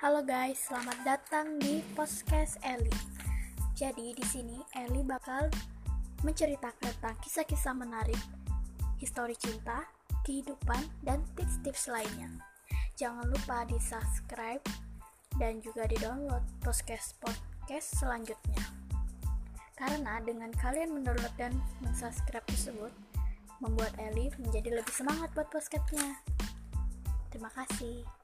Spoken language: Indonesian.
Halo guys, selamat datang di podcast Eli. Jadi di sini Eli bakal menceritakan tentang kisah-kisah menarik, histori cinta, kehidupan, dan tips-tips lainnya. Jangan lupa di subscribe dan juga di download podcast podcast selanjutnya. Karena dengan kalian mendownload dan mensubscribe tersebut, membuat Eli menjadi lebih semangat buat podcastnya. Terima kasih.